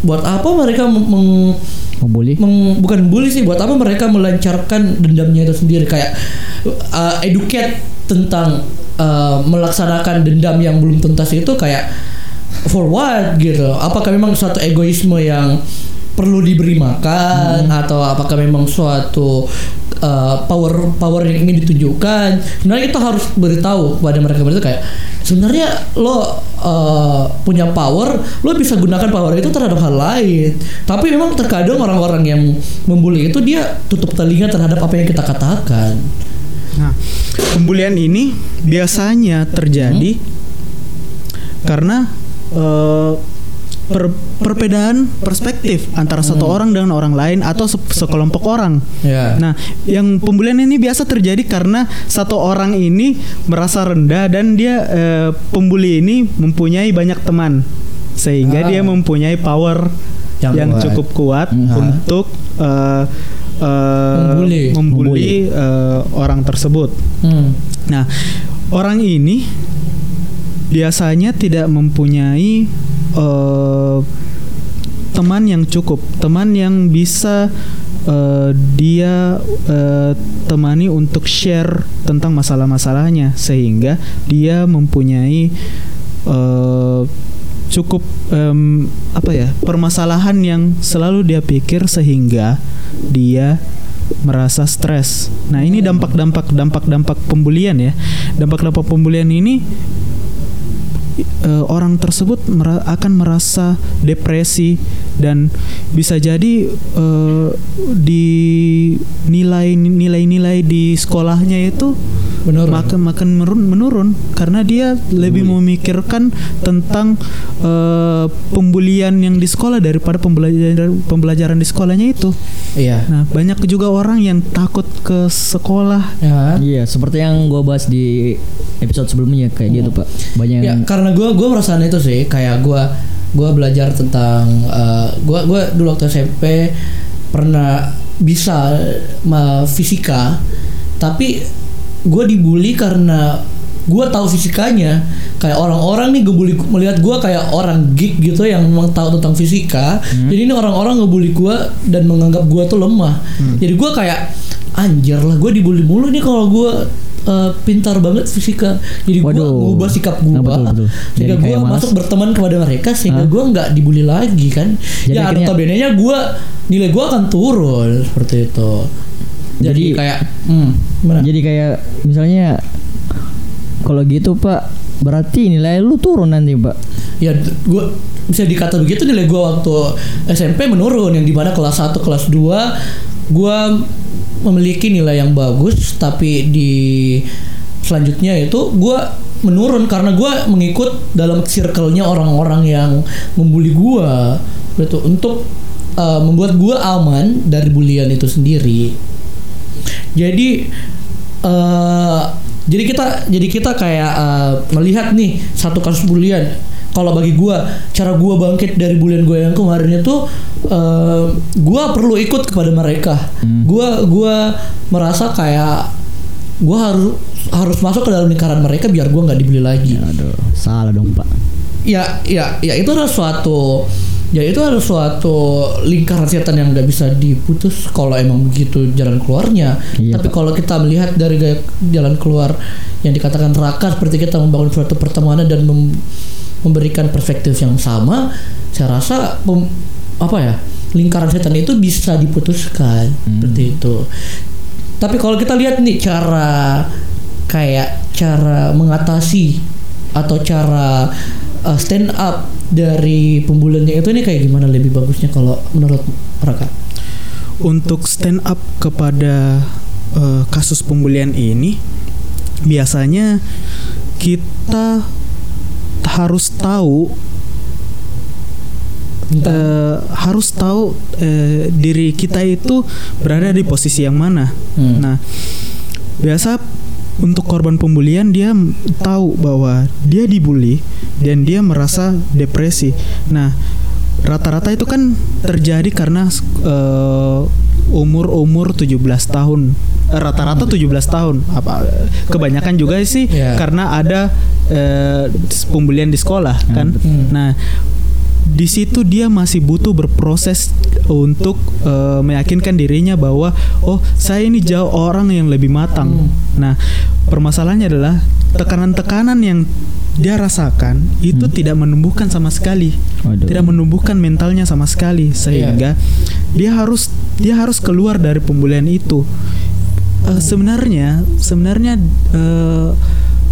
buat apa mereka meng, bully? meng- bukan bully sih buat apa mereka melancarkan dendamnya itu sendiri? Kayak uh, educate tentang uh, melaksanakan dendam yang belum tuntas itu kayak for what gitu apakah memang suatu egoisme yang perlu diberi makan atau apakah memang suatu uh, power power yang ingin ditunjukkan. Sebenarnya kita harus beritahu kepada mereka mereka kayak sebenarnya lo uh, punya power lo bisa gunakan power itu terhadap hal lain. Tapi memang terkadang orang-orang yang membuli itu dia tutup telinga terhadap apa yang kita katakan. Nah, pembulian ini biasanya terjadi karena eh, per- perbedaan perspektif antara satu orang dengan orang lain atau se- sekelompok orang. ya Nah, yang pembulian ini biasa terjadi karena satu orang ini merasa rendah dan dia eh, pembuli ini mempunyai banyak teman sehingga Ah. dia mempunyai power Yang yang, kuat. cukup kuat Hmm. untuk eh, eh, Membuli. membuli, eh, orang tersebut. Hmm. Nah, orang ini biasanya tidak mempunyai eh, teman yang cukup, teman yang bisa eh, dia eh, temani untuk share tentang masalah-masalahnya, sehingga dia mempunyai eh, cukup em, apa ya permasalahan yang selalu dia pikir sehingga dia merasa stres. Nah ini dampak-dampak dampak-dampak pembulian ya. Dampak-dampak pembulian ini eh, orang tersebut mera- akan merasa depresi dan bisa jadi eh, di nilai nilai-nilai di sekolahnya itu Menurun. makin makin menurun, menurun karena dia lebih memikirkan tentang eh, pembulian yang di sekolah daripada pembelajaran pembelajaran di sekolahnya itu. Iya. Nah banyak juga orang yang takut ke sekolah. Ya. Iya, seperti yang gua bahas di episode sebelumnya kayak gitu, Pak. Banyak Ya, yang karena gue gue merasakan itu sih kayak gue gue belajar tentang eh, gue gue dulu waktu SMP pernah bisa ma fisika tapi gue dibully karena gue tahu fisikanya. Kayak orang-orang nih ngebully melihat gue kayak orang geek gitu yang memang tahu tentang fisika. Jadi ini orang-orang ngebully gue dan menganggap gue tuh lemah. Jadi gue kayak anjir lah gue dibully mulu nih kalau gue eh, pintar banget fisika jadi gue ngubah sikap gue Nah, betul, betul. sehingga Jadi gue masuk berteman kepada mereka sehingga gue nggak dibully lagi kan? Jadi ya akhirnya- notabene nya gue nilai gue akan turun seperti itu. Jadi, Jadi- kayak hmm, gimana? Jadi kayak misalnya kalau gitu Pak, berarti nilai lu turun nanti Pak. ya gue bisa dikata begitu nilai gue waktu SMP menurun. Yang di mana kelas 1 kelas 2 gue memiliki nilai yang bagus tapi di selanjutnya itu gue menurun karena gue mengikut dalam circle-nya orang-orang yang membuli gue gitu untuk uh, membuat gue aman dari bulian itu sendiri jadi eh jadi kita jadi kita kayak eh, melihat nih satu kasus bulian. Kalau bagi gua, cara gua bangkit dari bulian gua yang kemarin itu eh gua perlu ikut kepada mereka. Gua gua merasa kayak gua harus harus masuk ke dalam lingkaran mereka biar gua nggak dibully lagi. Aduh, salah dong Pak. ya ya ya itu adalah suatu ya itu adalah suatu lingkaran setan yang nggak bisa diputus kalau emang begitu jalan keluarnya. Iya, tapi kalau kita melihat dari gaya jalan keluar yang dikatakan raka seperti kita membangun suatu pertemanan dan mem- memberikan perspektif yang sama saya rasa pem- apa ya lingkaran setan itu bisa diputuskan. Seperti itu. Tapi kalau kita lihat nih cara kayak cara mengatasi atau cara uh, stand up dari pembuliannya itu nih kayak gimana? Lebih bagusnya kalau menurut Raka? Untuk stand up kepada eh, kasus pembulian ini biasanya kita harus tahu eh, harus tahu eh, diri kita itu berada di posisi yang mana. Hmm. Nah, biasa untuk korban pembulian dia tahu bahwa dia dibully dan dia merasa depresi. Nah, rata-rata itu kan terjadi karena eh, umur-umur 17 tahun. Rata-rata 17 tahun. Apa kebanyakan juga sih Ya. karena ada eh, pembulian di sekolah kan. Hmm. Nah, di situ dia masih butuh berproses untuk eh, meyakinkan dirinya bahwa oh saya ini jauh orang yang lebih matang. Nah permasalahannya adalah tekanan-tekanan yang dia rasakan itu tidak menumbuhkan sama sekali, Waduh. tidak menumbuhkan mentalnya sama sekali sehingga dia harus dia harus keluar dari pembulian itu. Eh, sebenarnya sebenarnya eh,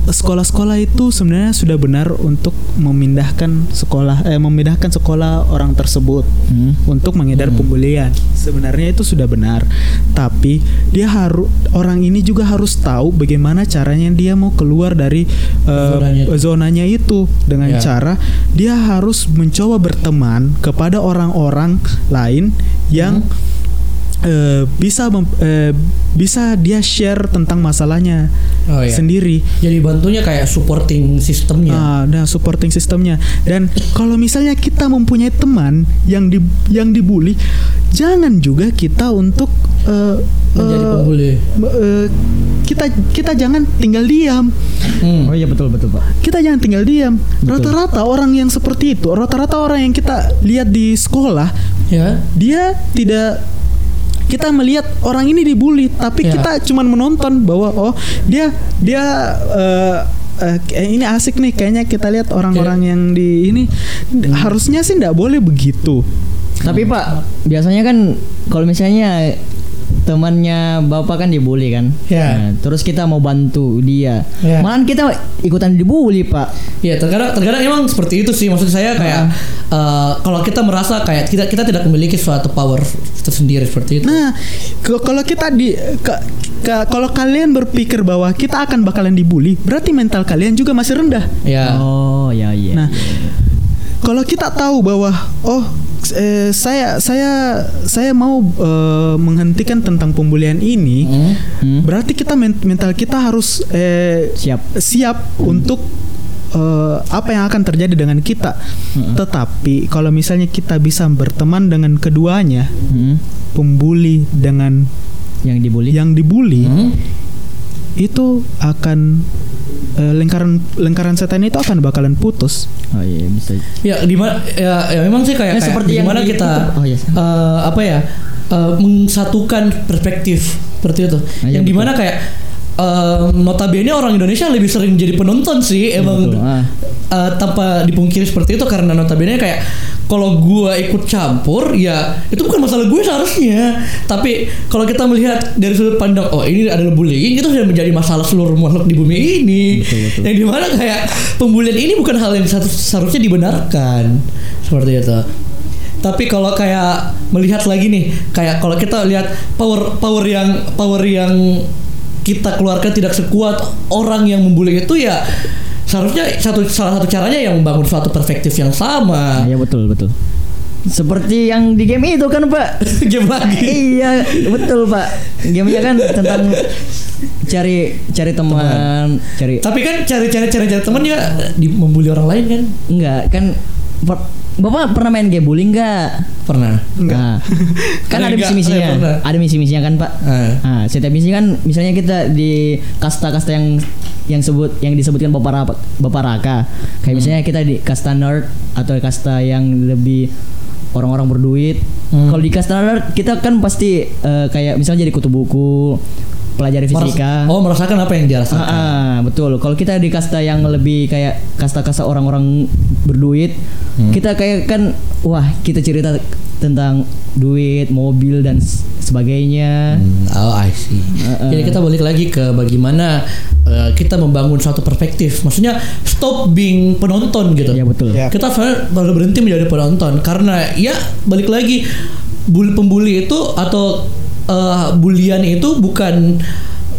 sekolah-sekolah itu sebenarnya sudah benar untuk memindahkan sekolah eh memindahkan sekolah orang tersebut Hmm. untuk menghindar pembulian. Sebenarnya itu sudah benar. Tapi dia harus orang ini juga harus tahu bagaimana caranya dia mau keluar dari eh, Zonanya. zonanya itu dengan Ya. cara dia harus mencoba berteman kepada orang-orang lain yang eh, bisa mem- eh, bisa dia share tentang masalahnya Oh, iya. sendiri Jadi bantunya kayak supporting sistemnya. Ah, nah supporting sistemnya dan kalau misalnya kita mempunyai teman yang di yang dibully jangan juga kita untuk eh, Menjadi pembuli. eh, kita kita jangan tinggal diam Hmm. Oh iya betul betul pak. kita jangan tinggal diam rata-rata orang yang seperti itu rata-rata orang yang kita lihat di sekolah Ya. dia tidak kita melihat orang ini dibully tapi Ya. kita cuman menonton bahwa oh dia dia eh, eh, kayak ini asik nih kayaknya kita lihat orang-orang Ya. yang di ini harusnya sih tidak boleh begitu Tapi pak biasanya kan kalau misalnya temannya bapak kan dibully kan. Ya. Nah, terus kita mau bantu dia. Ya. Malahan kita ikutan dibully pak. Ya terkadang terkadang emang seperti itu sih maksud saya kayak eh, kalau kita merasa kayak kita kita tidak memiliki suatu power tersendiri seperti itu. nah kalau kita di ke- ke- kalau kalian berpikir bahwa kita akan bakalan dibully berarti mental kalian juga masih rendah Ya. Oh ya iya. Nah, kalau kita tahu bahwa oh eh, saya saya saya mau eh, menghentikan tentang pembulian ini, Hmm. Hmm. berarti kita men- mental kita harus eh, Siap. siap untuk eh, apa yang akan terjadi dengan kita. Tetapi kalau misalnya kita bisa berteman dengan keduanya, Hmm. pembuli dengan Yang dibully. yang dibully, Hmm. itu akan eh, lingkaran lingkaran setan itu akan bakalan putus. Oh iya bisa. Ya di mana ya, ya memang sih kayak, Ya, kayak seperti yang gimana di- kita itu. Oh, iya. eh, apa ya eh, mengsatukan perspektif seperti itu. Ah, iya, yang di mana kayak eh, notabene orang Indonesia lebih sering jadi penonton sih emang betul. Ah. eh, tanpa dipungkiri seperti itu karena notabene kayak kalau gua ikut campur ya itu bukan masalah gue seharusnya. Tapi kalau kita melihat dari sudut pandang oh ini adalah bullying itu sudah menjadi masalah seluruh makhluk di bumi ini. Betul, betul. yang di mana kayak pembulian ini bukan hal yang seharus- seharusnya dibenarkan. Seperti itu. Tapi kalau kayak melihat lagi nih kayak kalau kita lihat power power yang power yang kita keluarkan tidak sekuat orang yang membuli itu ya seharusnya satu salah satu caranya yang membangun suatu perspektif yang sama Iya betul betul. Seperti yang di game itu kan pak. [laughs] game lagi iya betul pak. Gamenya kan tentang cari cari teman, cari tapi kan cari cari cari cari teman ya di membuli orang lain kan enggak kan Bapak pernah main game bullying enggak? pernah Nah, kan ada Enggak, misi-misinya. Ada misi-misinya kan, Pak? Ah. Nah, setiap misi kan misalnya kita di kasta-kasta yang yang sebut yang disebutkan Bapak Raka, Bapak Raka. Kayak misalnya kita di kasta nerd atau kasta yang lebih orang-orang berduit. Hmm. Kalau di kasta nerd kita kan pasti eh, kayak misalnya jadi kutu buku, pelajari Meras- fisika. oh merasakan apa yang dia rasakan Ah, ah, betul. Kalau kita di kasta yang lebih kayak kasta-kasta orang-orang berduit, Hmm. kita kayak kan wah kita cerita tentang duit, mobil dan sebagainya. Hmm, oh I see. Uh-uh. Jadi kita balik lagi ke bagaimana uh, kita membangun suatu perspektif. Maksudnya stop being penonton gitu. Iya betul. Ya. Kita baru berhenti menjadi penonton karena ya balik lagi bul pembuli itu atau uh, bulian itu bukan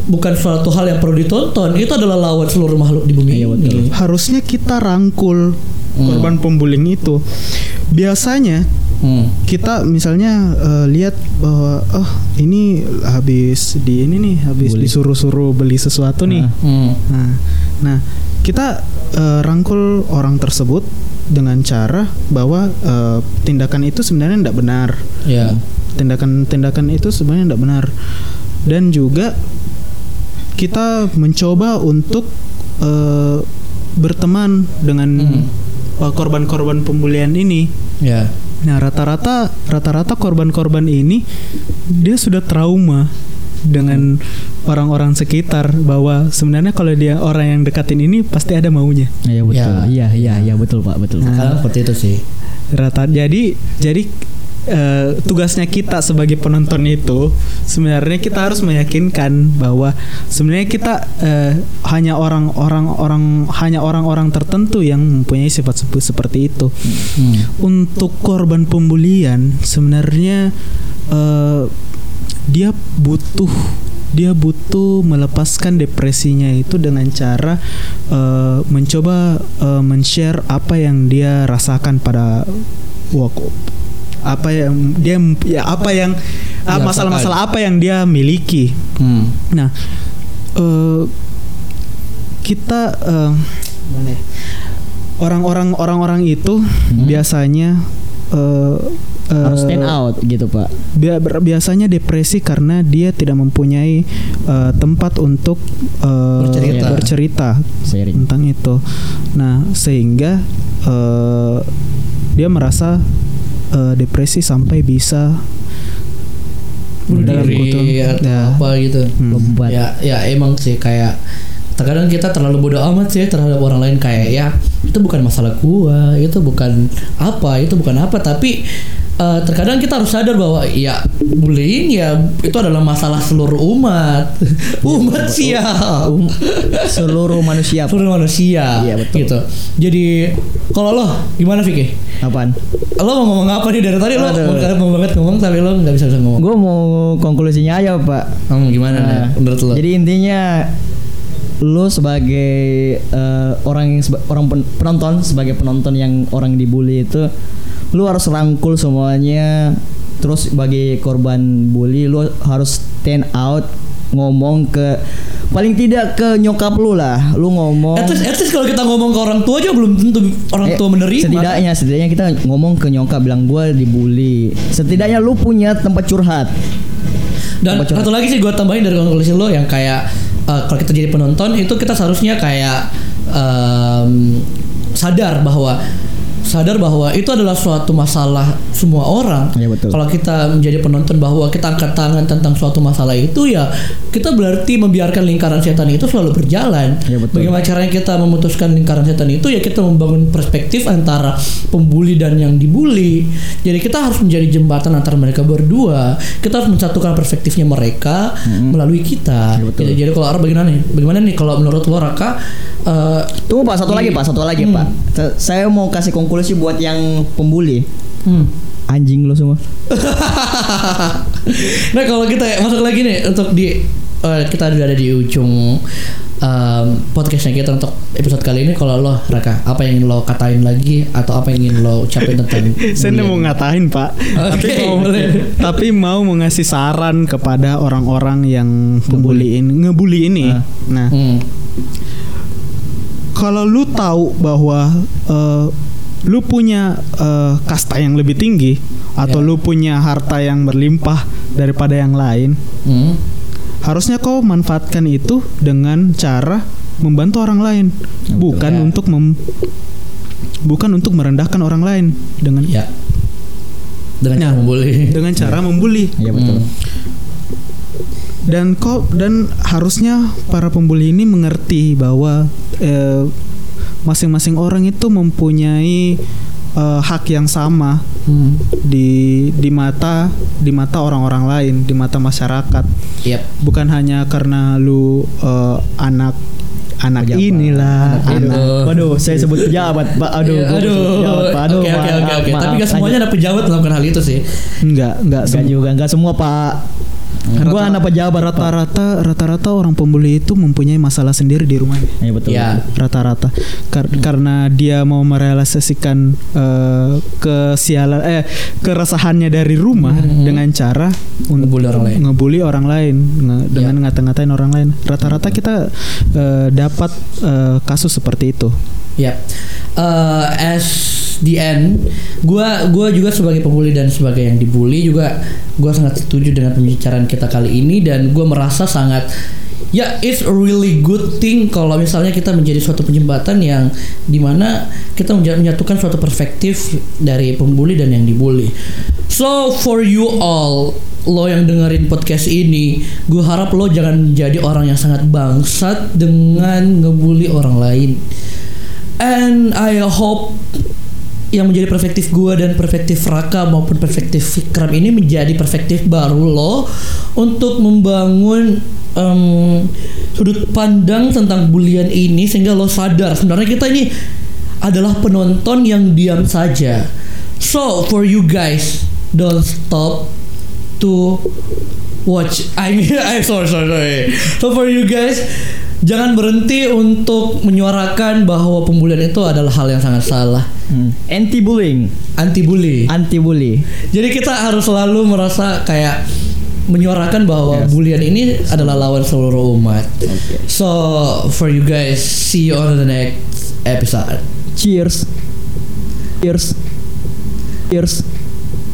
bukan suatu hal yang perlu ditonton. Itu adalah lawan seluruh makhluk di bumi Iya, ini. betul. harusnya kita rangkul Hmm. korban pembuling itu. Biasanya Hmm. kita misalnya eh, lihat bahwa oh ini habis di ini nih habis disuruh-suruh beli sesuatu nih. Ah. Hmm. Nah, nah kita eh, rangkul orang tersebut dengan cara bahwa eh, tindakan itu sebenarnya tidak benar. Tindakan-tindakan itu sebenarnya tidak benar. Dan juga kita mencoba untuk eh, berteman dengan Hmm. korban-korban pembulian ini. Ya. Nah, rata-rata rata-rata korban-korban ini dia sudah trauma dengan orang-orang sekitar bahwa sebenarnya kalau dia orang yang dekatin ini pasti ada maunya. Iya betul. Ya. Iya iya iya betul Pak, betul. Nah. Kadang seperti itu sih. Rata jadi jadi eh, tugasnya kita sebagai penonton itu sebenarnya kita harus meyakinkan bahwa sebenarnya kita eh, hanya orang-orang orang hanya orang-orang tertentu yang mempunyai sifat sepe- seperti itu. Hmm. Untuk korban pembulian sebenarnya eh, dia butuh dia butuh melepaskan depresinya itu dengan cara eh, mencoba eh, men-share apa yang dia rasakan pada waktu apa yang dia ya apa yang ah, Dirasakan. masalah-masalah apa yang dia miliki. Hmm. Nah, eh, kita eh, orang-orang orang-orang itu biasanya eh, eh, harus stand out gitu pak biasanya depresi karena dia tidak mempunyai eh, tempat untuk eh, Bercerita. bercerita tentang itu. Nah, sehingga eh, dia merasa eh, depresi sampai bisa bunuh dalam diri kutub- atau ya. apa gitu. Hmm. lompat Ya, ya emang sih kayak terkadang kita terlalu bodoh amat sih terhadap orang lain kayak ya itu bukan masalah gua, itu bukan apa, itu bukan apa, tapi eh, terkadang kita harus sadar bahwa ya bullying ya itu adalah masalah seluruh umat, [laughs] umat ya, Um, seluruh manusia seluruh manusia, Iya, betul. gitu. Jadi kalau lo gimana Vicky? apaan Lo mau ngomong apa nih dari tadi lo mau, mau banget ngomong tapi lo nggak bisa bisa ngomong. gue mau konklusinya aja pak Hmm, gimana nih Nah, menurut lo? Jadi intinya lu sebagai eh, orang yang seba- orang pen- penonton sebagai penonton yang orang dibully itu lu harus rangkul semuanya terus bagi korban bully lu harus stand out ngomong ke paling tidak ke nyokap lu lah lu ngomong At least, at least kalau kita ngomong ke orang tua aja belum tentu orang Eh, tua menerima. setidaknya setidaknya kita ngomong ke nyokap bilang gua dibully setidaknya lu punya tempat curhat Dan Tempat curhat. satu lagi sih gue tambahin dari konklusi lo yang kayak eh, kalau kita jadi penonton itu kita seharusnya kayak em, sadar bahwa sadar bahwa itu adalah suatu masalah semua orang. Betul. Kalau kita menjadi penonton bahwa kita angkat tangan tentang suatu masalah itu ya kita berarti membiarkan lingkaran setan itu selalu berjalan. Iya, betul. Bagaimana caranya kita memutuskan lingkaran setan itu ya kita membangun perspektif antara pembuli dan yang dibully. Jadi kita harus menjadi jembatan antara mereka berdua. Kita harus mensatukan perspektifnya mereka melalui kita. Iya, betul. Jadi, jadi kalau Ara bagaimana nih? Bagaimana nih kalau menurut lo Raka eh, Tunggu pak, satu lagi pak, satu lagi Hmm. pak. Sa- Saya mau kasih konklusi buat yang pembuli. hmm. Anjing lo semua. [laughs] nah kalau kita masuk lagi nih untuk di eh, kita udah ada di ujung em, podcastnya kita untuk episode kali ini kalau lo Raka apa yang ingin lo katain lagi atau apa yang ingin lo ucapin tentang [laughs] Saya nggak mau ngatain pak, tapi Oke, mau boleh. tapi mau mengasih saran kepada orang-orang yang membuli ini, ngebully ini. Ah. Nah, Hmm. kalau lu tahu bahwa eh, lu punya eh, kasta yang lebih tinggi atau Ya. lu punya harta yang berlimpah daripada yang lain, Hmm. Harusnya kau manfaatkan itu dengan cara membantu orang lain, Ya, betul. bukan Ya. untuk mem- bukan untuk merendahkan orang lain dengan Ya. Dengan Nah. cara membuli. dengan [laughs] cara membuli. Iya betul. Hmm. Dan kok dan harusnya para pembuli ini mengerti bahwa eh, masing-masing orang itu mempunyai eh, hak yang sama Hmm. di di mata di mata orang-orang lain, di mata masyarakat. Yep. Bukan hanya karena lu eh, anak anak Pejabat. inilah, Anak anak. Waduh, saya sebut [laughs] pejabat, Pak. Aduh, Iya, aduh. pejabat, Pak. Aduh, Oke oke oke Tapi gak semuanya ada pejabat melakukan hal itu sih. enggak enggak Enggak juga, enggak semua, Pak. Gua anak pejabat, rata-rata rata-rata orang pembuli itu mempunyai masalah sendiri di rumahnya. Iya betul. Ya. rata-rata Kar- karena dia mau merealisasikan eh, kesialan eh keresahannya dari rumah dengan cara Ngebully orang lain. ngebully orang lain nge- dengan Ya. ngata-ngatain orang lain rata-rata kita eh, dapat eh, kasus seperti itu Ya, Eh, as the end, gua gua juga sebagai pembuli dan sebagai yang dibully juga gua sangat setuju dengan pembicaraan kita kali ini dan gua merasa sangat ya it's a really good thing kalau misalnya kita menjadi suatu penjembatan yang di mana kita menyatukan suatu perspektif dari pembuli dan yang dibully. So for you all lo yang dengerin podcast ini, gue harap lo jangan menjadi orang yang sangat bangsat dengan ngebully orang lain. And I hope yang menjadi perspektif gue dan perspektif Raka maupun perspektif Fikram ini menjadi perspektif baru lo untuk membangun em, sudut pandang tentang bulian ini sehingga lo sadar sebenarnya kita ini adalah penonton yang diam saja. So for you guys, don't stop to watch. I mean, [laughs] I'm sorry, sorry, sorry. So for you guys, jangan berhenti untuk menyuarakan bahwa pembulian itu adalah hal yang sangat salah. Hmm. Anti bullying, Anti bully. anti bully. Jadi kita harus selalu merasa kayak menyuarakan bahwa Yes. bulian ini adalah lawan seluruh umat. So for you guys, see you on the next episode. Cheers. Cheers. Cheers.